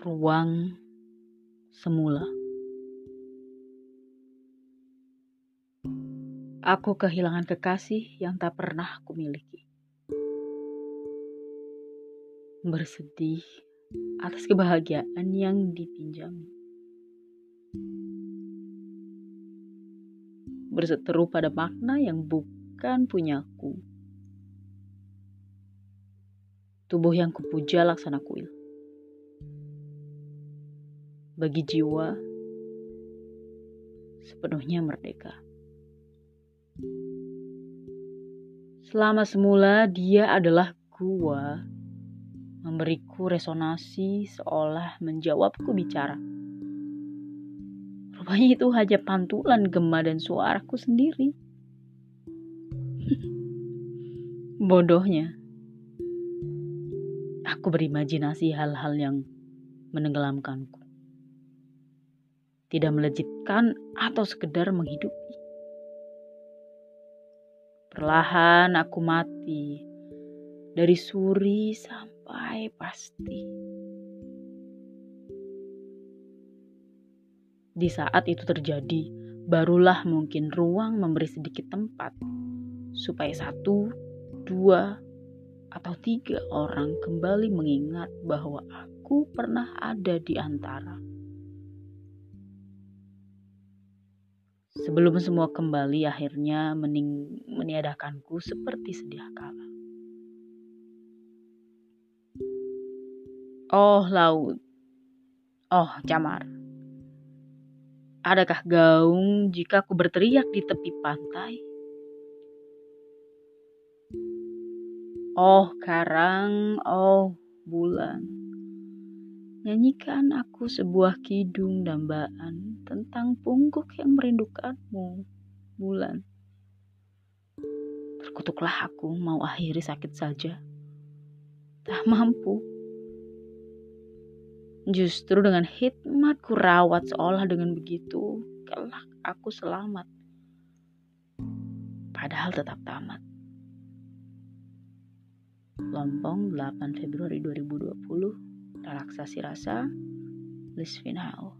ruang semula. Aku kehilangan kekasih yang tak pernah aku miliki. Bersedih atas kebahagiaan yang dipinjami. Berseteru pada makna yang bukan punyaku. Tubuh yang kupuja laksana kuil bagi jiwa sepenuhnya merdeka. Selama semula dia adalah gua, memberiku resonasi seolah menjawabku bicara. Rupanya itu hanya pantulan gema dan suaraku sendiri. Bodohnya, aku berimajinasi hal-hal yang menenggelamkanku tidak melejitkan atau sekedar menghidupi. Perlahan aku mati dari suri sampai pasti. Di saat itu terjadi, barulah mungkin ruang memberi sedikit tempat supaya satu, dua, atau tiga orang kembali mengingat bahwa aku pernah ada di antara. Sebelum semua kembali akhirnya mening meniadakanku seperti sedia kala. Oh laut, oh camar. Adakah gaung jika aku berteriak di tepi pantai? Oh karang, oh bulan. Nyanyikan aku sebuah kidung dambaan tentang pungguk yang merindukanmu, bulan. Terkutuklah aku mau akhiri sakit saja. Tak mampu. Justru dengan hikmat ku rawat seolah dengan begitu, kelak aku selamat. Padahal tetap tamat. Lompong 8 Februari 2020 relaksasi rasa, list final.